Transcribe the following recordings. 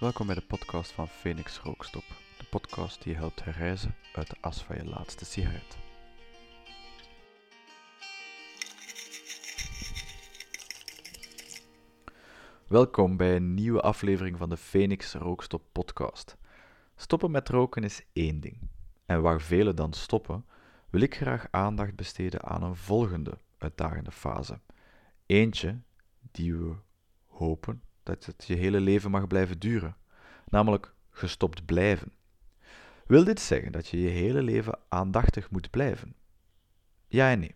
Welkom bij de podcast van Phoenix Rookstop. De podcast die je helpt herreizen uit de as van je laatste sigaret. Welkom bij een nieuwe aflevering van de Phoenix Rookstop podcast. Stoppen met roken is één ding. En waar velen dan stoppen, wil ik graag aandacht besteden aan een volgende uitdagende fase. Eentje die we hopen dat het je hele leven mag blijven duren, namelijk gestopt blijven. Wil dit zeggen dat je je hele leven aandachtig moet blijven? Ja en nee.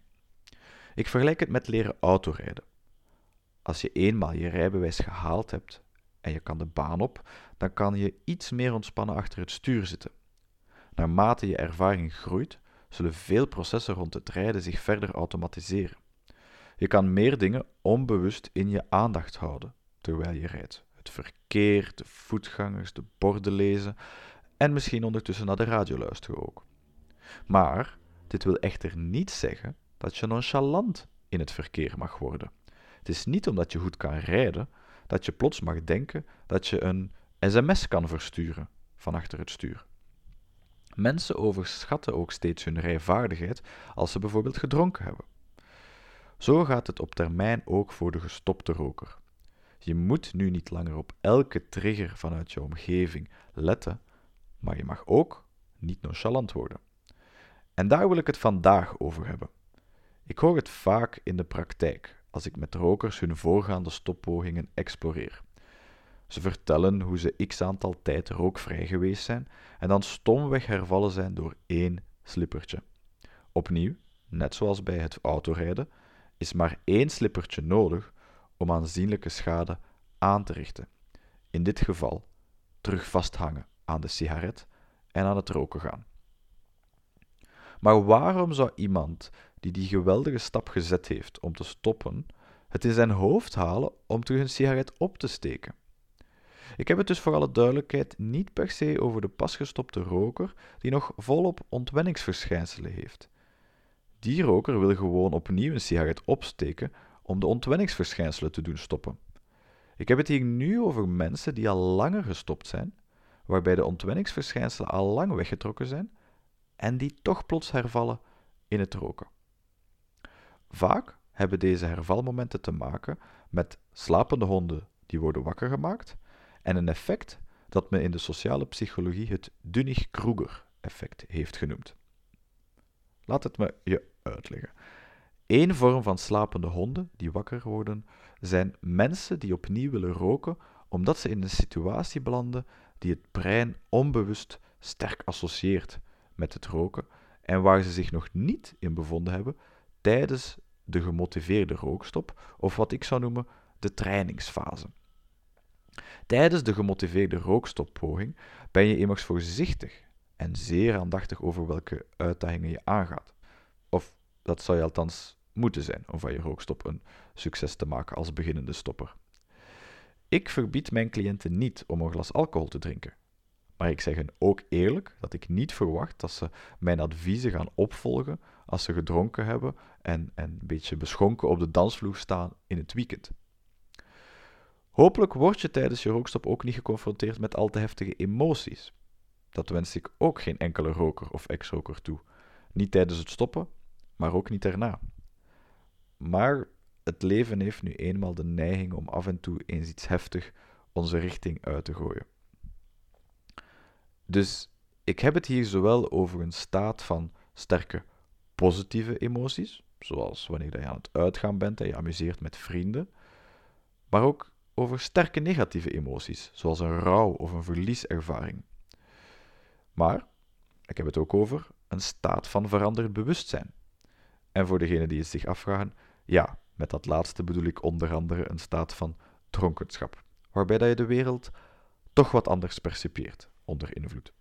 Ik vergelijk het met leren autorijden. Als je eenmaal je rijbewijs gehaald hebt en je kan de baan op, dan kan je iets meer ontspannen achter het stuur zitten. Naarmate je ervaring groeit, zullen veel processen rond het rijden zich verder automatiseren. Je kan meer dingen onbewust in je aandacht houden terwijl je rijdt. Het verkeer, de voetgangers, de borden lezen en misschien ondertussen naar de radio luisteren ook. Maar dit wil echter niet zeggen dat je nonchalant in het verkeer mag worden. Het is niet omdat je goed kan rijden dat je plots mag denken dat je een sms kan versturen van achter het stuur. Mensen overschatten ook steeds hun rijvaardigheid als ze bijvoorbeeld gedronken hebben. Zo gaat het op termijn ook voor de gestopte roker. Je moet nu niet langer op elke trigger vanuit je omgeving letten, maar je mag ook niet nonchalant worden. En daar wil ik het vandaag over hebben. Ik hoor het vaak in de praktijk als ik met rokers hun voorgaande stoppogingen exploreer. Ze vertellen hoe ze x aantal tijd rookvrij geweest zijn en dan stomweg hervallen zijn door één slippertje. Opnieuw, net zoals bij het autorijden, is maar één slippertje nodig om aanzienlijke schade aan te richten. In dit geval terug vasthangen aan de sigaret en aan het roken gaan. Maar waarom zou iemand die die geweldige stap gezet heeft om te stoppen, het in zijn hoofd halen om terug een sigaret op te steken? Ik heb het dus voor alle duidelijkheid niet per se over de pasgestopte roker die nog volop ontwenningsverschijnselen heeft. Die roker wil gewoon opnieuw een sigaret opsteken om de ontwenningsverschijnselen te doen stoppen. Ik heb het hier nu over mensen die al langer gestopt zijn, waarbij de ontwenningsverschijnselen al lang weggetrokken zijn en die toch plots hervallen in het roken. Vaak hebben deze hervalmomenten te maken met slapende honden die worden wakker gemaakt en een effect dat men in de sociale psychologie het Dunning-Kruger-effect heeft genoemd. Laat het me je uitleggen. Eén vorm van slapende honden die wakker worden, zijn mensen die opnieuw willen roken omdat ze in een situatie belanden die het brein onbewust sterk associeert met het roken en waar ze zich nog niet in bevonden hebben tijdens de gemotiveerde rookstop, of wat ik zou noemen de trainingsfase. Tijdens de gemotiveerde rookstoppoging ben je immers voorzichtig en zeer aandachtig over welke uitdagingen je aangaat. Dat zou je althans moeten zijn om van je rookstop een succes te maken als beginnende stopper. Ik verbied mijn cliënten niet om een glas alcohol te drinken. Maar ik zeg hen ook eerlijk dat ik niet verwacht dat ze mijn adviezen gaan opvolgen als ze gedronken hebben en, en een beetje beschonken op de dansvloer staan in het weekend. Hopelijk word je tijdens je rookstop ook niet geconfronteerd met al te heftige emoties. Dat wens ik ook geen enkele roker of ex-roker toe. Niet tijdens het stoppen, maar ook niet daarna. Maar het leven heeft nu eenmaal de neiging om af en toe eens iets heftig onze richting uit te gooien. Dus ik heb het hier zowel over een staat van sterke positieve emoties, zoals wanneer je aan het uitgaan bent en je amuseert met vrienden, maar ook over sterke negatieve emoties, zoals een rouw of een verlieservaring. Maar ik heb het ook over een staat van veranderd bewustzijn. En voor degenen die het zich afvragen, ja, met dat laatste bedoel ik onder andere een staat van dronkenschap, waarbij dat je de wereld toch wat anders percipieert onder invloed.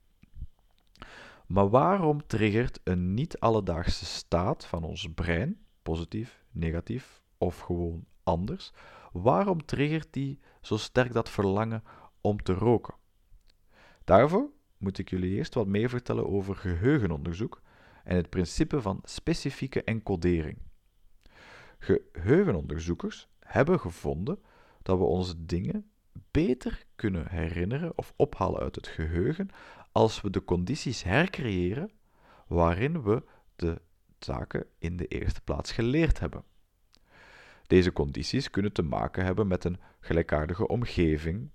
Maar waarom triggert een niet-alledaagse staat van ons brein, positief, negatief of gewoon anders, waarom triggert die zo sterk dat verlangen om te roken? Daarvoor moet ik jullie eerst wat meer vertellen over geheugenonderzoek en het principe van specifieke encodering. Geheugenonderzoekers hebben gevonden dat we onze dingen beter kunnen herinneren of ophalen uit het geheugen als we de condities hercreëren waarin we de zaken in de eerste plaats geleerd hebben. Deze condities kunnen te maken hebben met een gelijkaardige omgeving,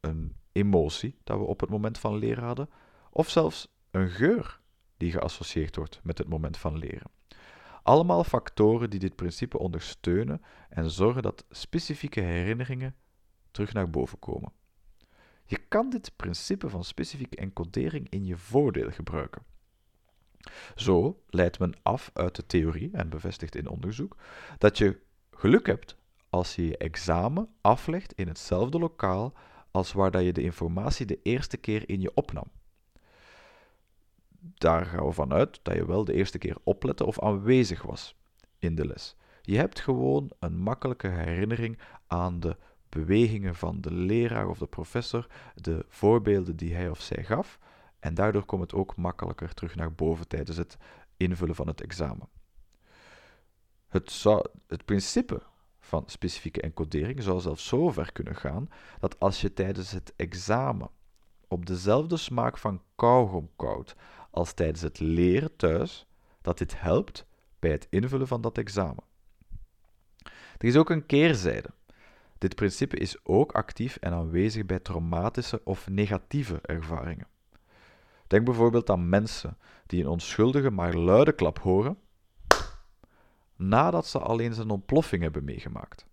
een emotie dat we op het moment van leren hadden, of zelfs een geur die geassocieerd wordt met het moment van leren. Allemaal factoren die dit principe ondersteunen en zorgen dat specifieke herinneringen terug naar boven komen. Je kan dit principe van specifieke encodering in je voordeel gebruiken. Zo leidt men af uit de theorie, en bevestigd in onderzoek, dat je geluk hebt als je je examen aflegt in hetzelfde lokaal als waar dat je de informatie de eerste keer in je opnam. Daar gaan we vanuit dat je wel de eerste keer oplette of aanwezig was in de les. Je hebt gewoon een makkelijke herinnering aan de bewegingen van de leraar of de professor, de voorbeelden die hij of zij gaf, en daardoor komt het ook makkelijker terug naar boven tijdens het invullen van het examen. Het, het principe van specifieke encodering zou zelfs zo ver kunnen gaan dat als je tijdens het examen op dezelfde smaak van kauwgom koudt als tijdens het leren thuis, dat dit helpt bij het invullen van dat examen. Er is ook een keerzijde. Dit principe is ook actief en aanwezig bij traumatische of negatieve ervaringen. Denk bijvoorbeeld aan mensen die een onschuldige maar luide klap horen nadat ze al eens een ontploffing hebben meegemaakt.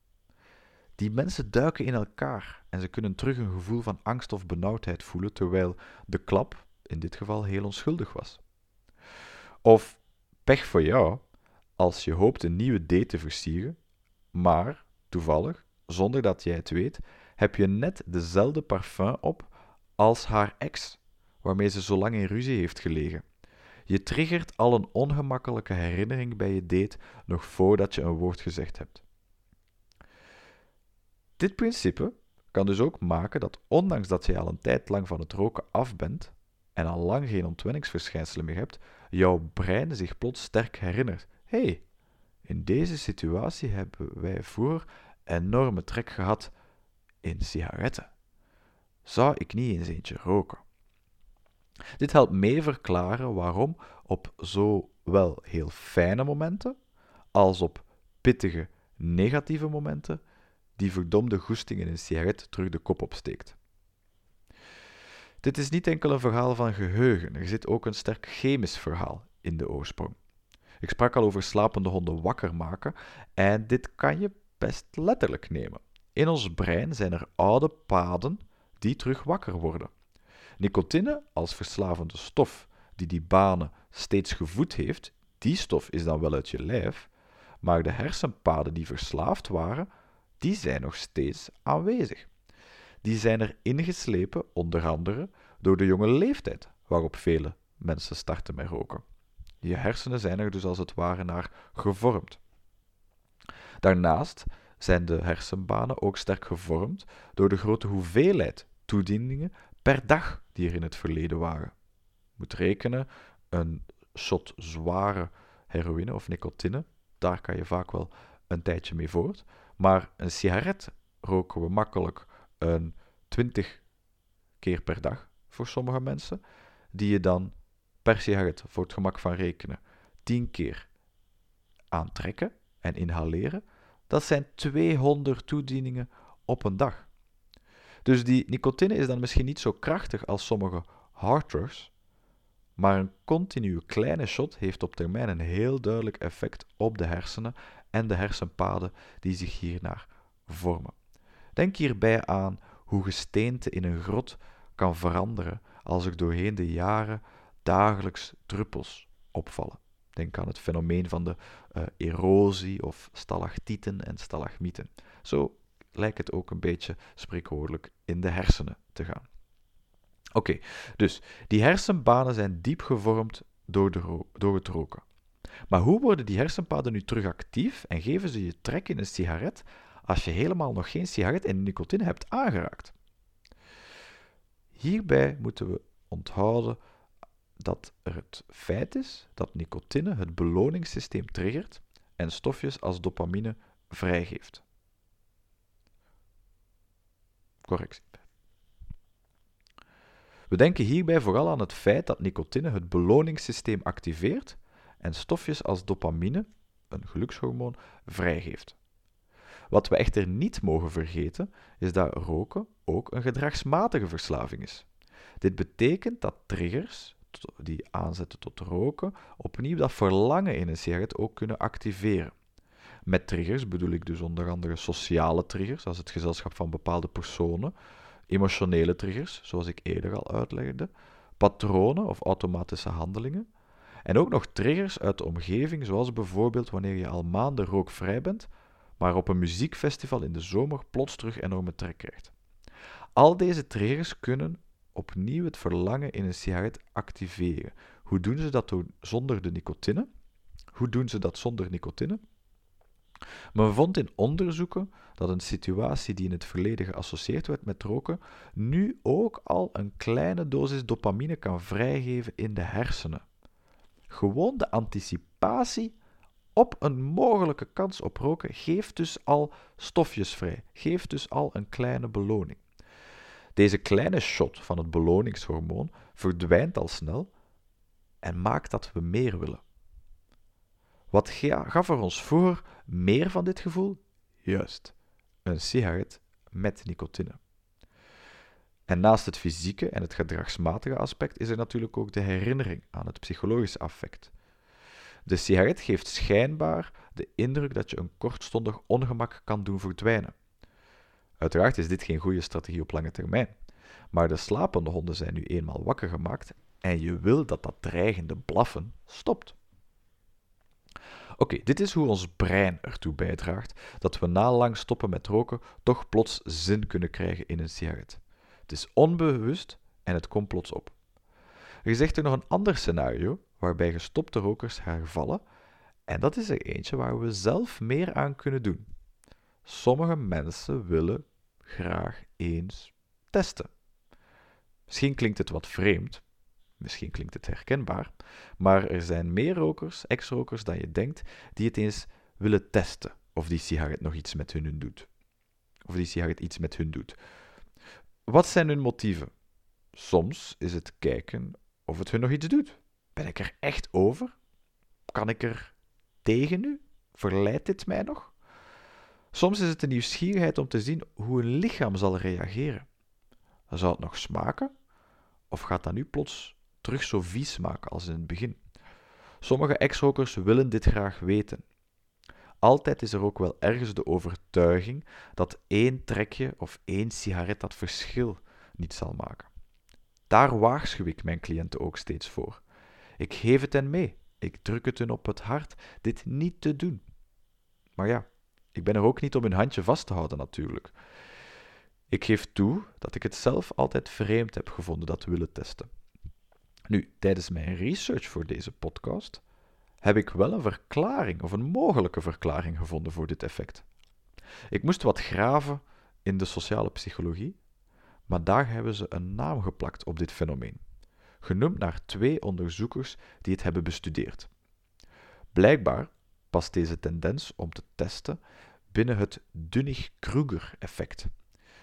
Die mensen duiken in elkaar en ze kunnen terug een gevoel van angst of benauwdheid voelen terwijl de klap in dit geval heel onschuldig was. Of pech voor jou als je hoopt een nieuwe date te versieren, maar toevallig, zonder dat jij het weet, heb je net dezelfde parfum op als haar ex waarmee ze zo lang in ruzie heeft gelegen. Je triggert al een ongemakkelijke herinnering bij je date nog voordat je een woord gezegd hebt. Dit principe kan dus ook maken dat ondanks dat je al een tijd lang van het roken af bent en al lang geen ontwenningsverschijnselen meer hebt, jouw brein zich plots sterk herinnert. Hé, hey, in deze situatie hebben wij vroeger enorme trek gehad in sigaretten. Zou ik niet eens eentje roken? Dit helpt mee verklaren waarom op zowel heel fijne momenten als op pittige negatieve momenten die verdomde goesting in een sigaret terug de kop opsteekt. Dit is niet enkel een verhaal van geheugen, er zit ook een sterk chemisch verhaal in de oorsprong. Ik sprak al over slapende honden wakker maken en dit kan je best letterlijk nemen. In ons brein zijn er oude paden die terug wakker worden. Nicotine als verslavende stof die die banen steeds gevoed heeft, die stof is dan wel uit je lijf, maar de hersenpaden die verslaafd waren, die zijn nog steeds aanwezig. Die zijn er ingeslepen, onder andere, door de jonge leeftijd waarop vele mensen starten met roken. Je hersenen zijn er dus als het ware naar gevormd. Daarnaast zijn de hersenbanen ook sterk gevormd door de grote hoeveelheid toedieningen per dag die er in het verleden waren. Je moet rekenen, een shot zware heroïne of nicotine, daar kan je vaak wel een tijdje mee voort. Maar een sigaret roken we makkelijk een 20 keer per dag voor sommige mensen, die je dan per sigaret, voor het gemak van rekenen, 10 keer aantrekken en inhaleren. Dat zijn 200 toedieningen op een dag. Dus die nicotine is dan misschien niet zo krachtig als sommige harddrugs, maar een continue kleine shot heeft op termijn een heel duidelijk effect op de hersenen en de hersenpaden die zich hiernaar vormen. Denk hierbij aan hoe gesteente in een grot kan veranderen als er doorheen de jaren dagelijks druppels opvallen. Denk aan het fenomeen van de uh, erosie of stalactieten en stalagmieten. Zo lijkt het ook een beetje spreekwoordelijk in de hersenen te gaan. Oké, dus die hersenbanen zijn diep gevormd door, de door het roken. Maar hoe worden die hersenpaden nu terug actief en geven ze je trek in een sigaret als je helemaal nog geen sigaret en nicotine hebt aangeraakt? Hierbij moeten we onthouden dat er het feit is dat nicotine het beloningssysteem triggert en stofjes als dopamine vrijgeeft. Correctie. We denken hierbij vooral aan het feit dat nicotine het beloningssysteem activeert en stofjes als dopamine, een gelukshormoon, vrijgeeft. Wat we echter niet mogen vergeten, is dat roken ook een gedragsmatige verslaving is. Dit betekent dat triggers die aanzetten tot roken opnieuw dat verlangen in een sigaret ook kunnen activeren. Met triggers bedoel ik dus onder andere sociale triggers, als het gezelschap van bepaalde personen, emotionele triggers, zoals ik eerder al uitlegde, patronen of automatische handelingen, en ook nog triggers uit de omgeving, zoals bijvoorbeeld wanneer je al maanden rookvrij bent, maar op een muziekfestival in de zomer plots terug enorme trek krijgt. Al deze triggers kunnen opnieuw het verlangen in een sigaret activeren. Hoe doen ze dat zonder de nicotine? Hoe doen ze dat zonder nicotine? Men vond in onderzoeken dat een situatie die in het verleden geassocieerd werd met roken, nu ook al een kleine dosis dopamine kan vrijgeven in de hersenen. Gewoon de anticipatie op een mogelijke kans op roken geeft dus al stofjes vrij, geeft dus al een kleine beloning. Deze kleine shot van het beloningshormoon verdwijnt al snel en maakt dat we meer willen. Wat gaf er ons voor meer van dit gevoel? Juist, een sigaret met nicotine. En naast het fysieke en het gedragsmatige aspect is er natuurlijk ook de herinnering aan het psychologische affect. De sigaret geeft schijnbaar de indruk dat je een kortstondig ongemak kan doen verdwijnen. Uiteraard is dit geen goede strategie op lange termijn, maar de slapende honden zijn nu eenmaal wakker gemaakt en je wil dat dat dreigende blaffen stopt. Oké, dit is hoe ons brein ertoe bijdraagt dat we na lang stoppen met roken toch plots zin kunnen krijgen in een sigaret. Het is onbewust en het komt plots op. Er zegt er nog een ander scenario waarbij gestopte rokers hervallen, en dat is er eentje waar we zelf meer aan kunnen doen. Sommige mensen willen graag eens testen. Misschien klinkt het wat vreemd, misschien klinkt het herkenbaar, maar er zijn meer rokers, ex-rokers, dan je denkt, die het eens willen testen of die sigaret nog iets met hun doet. Of die sigaret iets met hun doet. Wat zijn hun motieven? Soms is het kijken of het hun nog iets doet. Ben ik er echt over? Kan ik er tegen nu? Verleidt dit mij nog? Soms is het de nieuwsgierigheid om te zien hoe een lichaam zal reageren. Zal het nog smaken? Of gaat dat nu plots terug zo vies maken als in het begin? Sommige ex-rokers willen dit graag weten. Altijd is er ook wel ergens de overtuiging dat één trekje of één sigaret dat verschil niet zal maken. Daar waarschuw ik mijn cliënten ook steeds voor. Ik geef het hen mee. Ik druk het hun op het hart dit niet te doen. Maar ja, ik ben er ook niet om hun handje vast te houden natuurlijk. Ik geef toe dat ik het zelf altijd vreemd heb gevonden dat willen testen. Nu, tijdens mijn research voor deze podcast heb ik wel een verklaring of een mogelijke verklaring gevonden voor dit effect. Ik moest wat graven in de sociale psychologie, maar daar hebben ze een naam geplakt op dit fenomeen, genoemd naar twee onderzoekers die het hebben bestudeerd. Blijkbaar past deze tendens om te testen binnen het Dunning-Kruger-effect.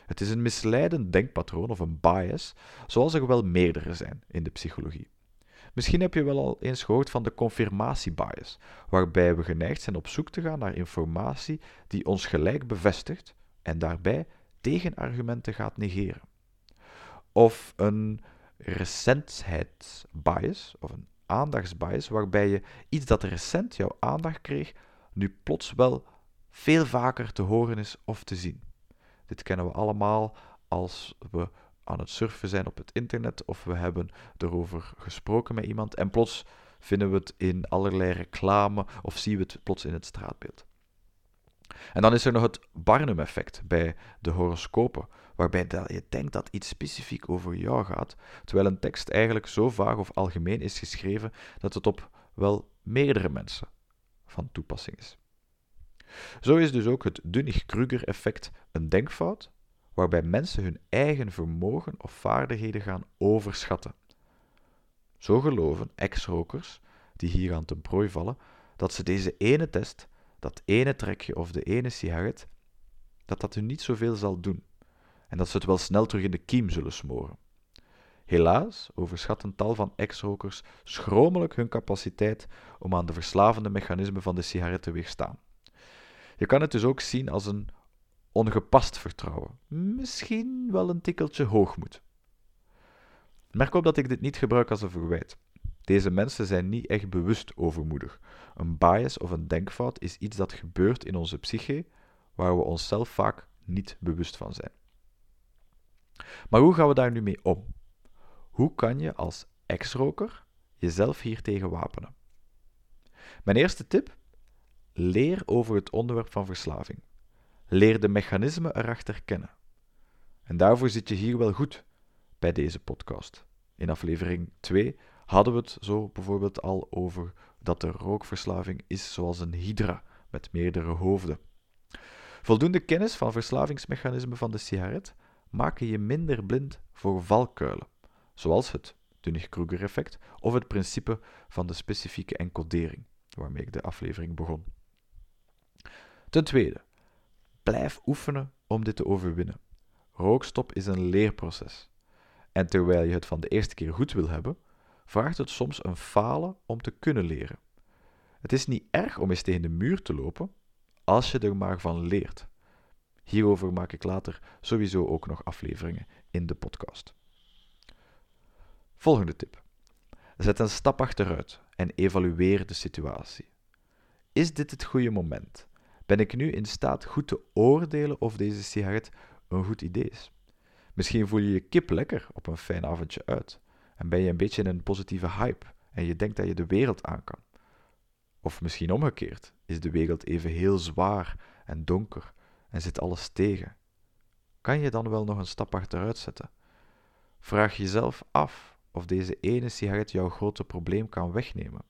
Het is een misleidend denkpatroon of een bias, zoals er wel meerdere zijn in de psychologie. Misschien heb je wel al eens gehoord van de confirmatiebias, waarbij we geneigd zijn op zoek te gaan naar informatie die ons gelijk bevestigt en daarbij tegenargumenten gaat negeren. Of een recentheidsbias of een aandachtsbias, waarbij je iets dat recent jouw aandacht kreeg, nu plots wel veel vaker te horen is of te zien. Dit kennen we allemaal als we aan het surfen zijn op het internet of we hebben erover gesproken met iemand en plots vinden we het in allerlei reclame of zien we het plots in het straatbeeld. En dan is er nog het Barnum-effect bij de horoscopen, waarbij je denkt dat iets specifiek over jou gaat, terwijl een tekst eigenlijk zo vaag of algemeen is geschreven dat het op wel meerdere mensen van toepassing is. Zo is dus ook het Dunning-Kruger-effect een denkfout waarbij mensen hun eigen vermogen of vaardigheden gaan overschatten. Zo geloven ex-rokers, die hier aan ten prooi vallen, dat ze deze ene test, dat ene trekje of de ene sigaret, dat dat hun niet zoveel zal doen. En dat ze het wel snel terug in de kiem zullen smoren. Helaas overschat een tal van ex-rokers schromelijk hun capaciteit om aan de verslavende mechanismen van de sigaret te weerstaan. Je kan het dus ook zien als een ongepast vertrouwen, misschien wel een tikkeltje hoogmoed. Merk op dat ik dit niet gebruik als een verwijt. Deze mensen zijn niet echt bewust overmoedig. Een bias of een denkfout is iets dat gebeurt in onze psyche, waar we onszelf vaak niet bewust van zijn. Maar hoe gaan we daar nu mee om? Hoe kan je als ex-roker jezelf hiertegen wapenen? Mijn eerste tip: leer over het onderwerp van verslaving. Leer de mechanismen erachter kennen. En daarvoor zit je hier wel goed bij deze podcast. In aflevering 2 hadden we het zo bijvoorbeeld al over dat de rookverslaving is zoals een hydra met meerdere hoofden. Voldoende kennis van verslavingsmechanismen van de sigaret maken je minder blind voor valkuilen, zoals het Dunning-Kruger-effect of het principe van de specifieke encodering, waarmee ik de aflevering begon. Ten tweede, blijf oefenen om dit te overwinnen. Rookstop is een leerproces. En terwijl je het van de eerste keer goed wil hebben, vraagt het soms een falen om te kunnen leren. Het is niet erg om eens tegen de muur te lopen, als je er maar van leert. Hierover maak ik later sowieso ook nog afleveringen in de podcast. Volgende tip. Zet een stap achteruit en evalueer de situatie. Is dit het goede moment? Ben ik nu in staat goed te oordelen of deze sigaret een goed idee is? Misschien voel je je kip lekker op een fijn avondje uit en ben je een beetje in een positieve hype en je denkt dat je de wereld aan kan. Of misschien omgekeerd, is de wereld even heel zwaar en donker en zit alles tegen. Kan je dan wel nog een stap achteruit zetten? Vraag jezelf af of deze ene sigaret jouw grote probleem kan wegnemen.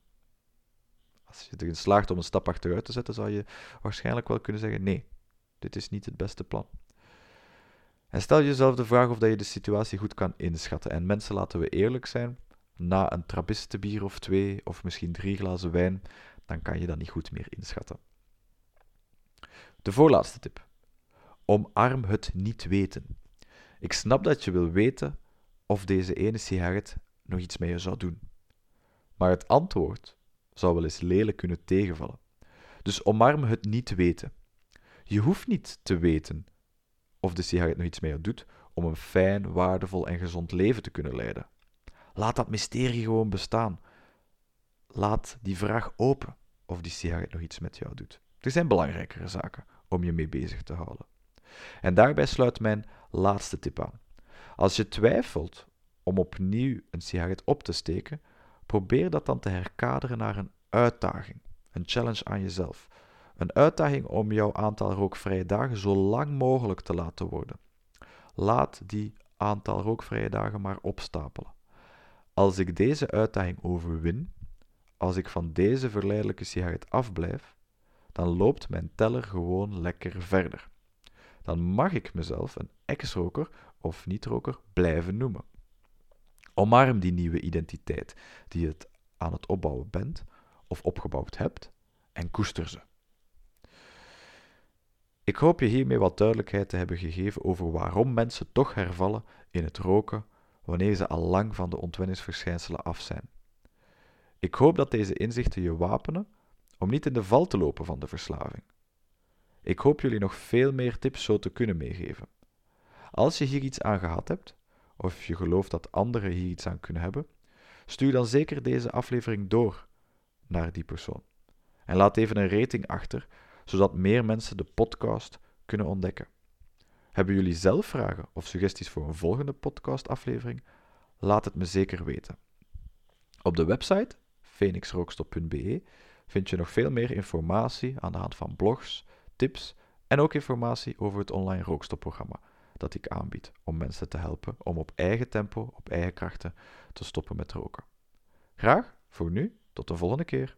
Als je erin slaagt om een stap achteruit te zetten, zou je waarschijnlijk wel kunnen zeggen: nee, dit is niet het beste plan. En stel jezelf de vraag of dat je de situatie goed kan inschatten. En mensen, laten we eerlijk zijn, na een trappistenbier of twee, of misschien drie glazen wijn, dan kan je dat niet goed meer inschatten. De voorlaatste tip. Omarm het niet weten. Ik snap dat je wil weten of deze ene sigaret nog iets met je zou doen. Maar het antwoord zou wel eens lelijk kunnen tegenvallen. Dus omarm het niet weten. Je hoeft niet te weten of de sigaret nog iets met je doet om een fijn, waardevol en gezond leven te kunnen leiden. Laat dat mysterie gewoon bestaan. Laat die vraag open of die sigaret nog iets met jou doet. Er zijn belangrijkere zaken om je mee bezig te houden. En daarbij sluit mijn laatste tip aan. Als je twijfelt om opnieuw een sigaret op te steken, probeer dat dan te herkaderen naar een uitdaging, een challenge aan jezelf. Een uitdaging om jouw aantal rookvrije dagen zo lang mogelijk te laten worden. Laat die aantal rookvrije dagen maar opstapelen. Als ik deze uitdaging overwin, als ik van deze verleidelijke sigaret afblijf, dan loopt mijn teller gewoon lekker verder. Dan mag ik mezelf een ex-roker of niet-roker blijven noemen. Omarm die nieuwe identiteit die je aan het opbouwen bent of opgebouwd hebt en koester ze. Ik hoop je hiermee wat duidelijkheid te hebben gegeven over waarom mensen toch hervallen in het roken wanneer ze al lang van de ontwenningsverschijnselen af zijn. Ik hoop dat deze inzichten je wapenen om niet in de val te lopen van de verslaving. Ik hoop jullie nog veel meer tips zo te kunnen meegeven. Als je hier iets aan gehad hebt, of je gelooft dat anderen hier iets aan kunnen hebben, stuur dan zeker deze aflevering door naar die persoon. En laat even een rating achter, zodat meer mensen de podcast kunnen ontdekken. Hebben jullie zelf vragen of suggesties voor een volgende podcastaflevering? Laat het me zeker weten. Op de website phoenixrookstop.be vind je nog veel meer informatie aan de hand van blogs, tips en ook informatie over het online rookstopprogramma dat ik aanbied om mensen te helpen om op eigen tempo, op eigen krachten te stoppen met roken. Graag voor nu, tot de volgende keer.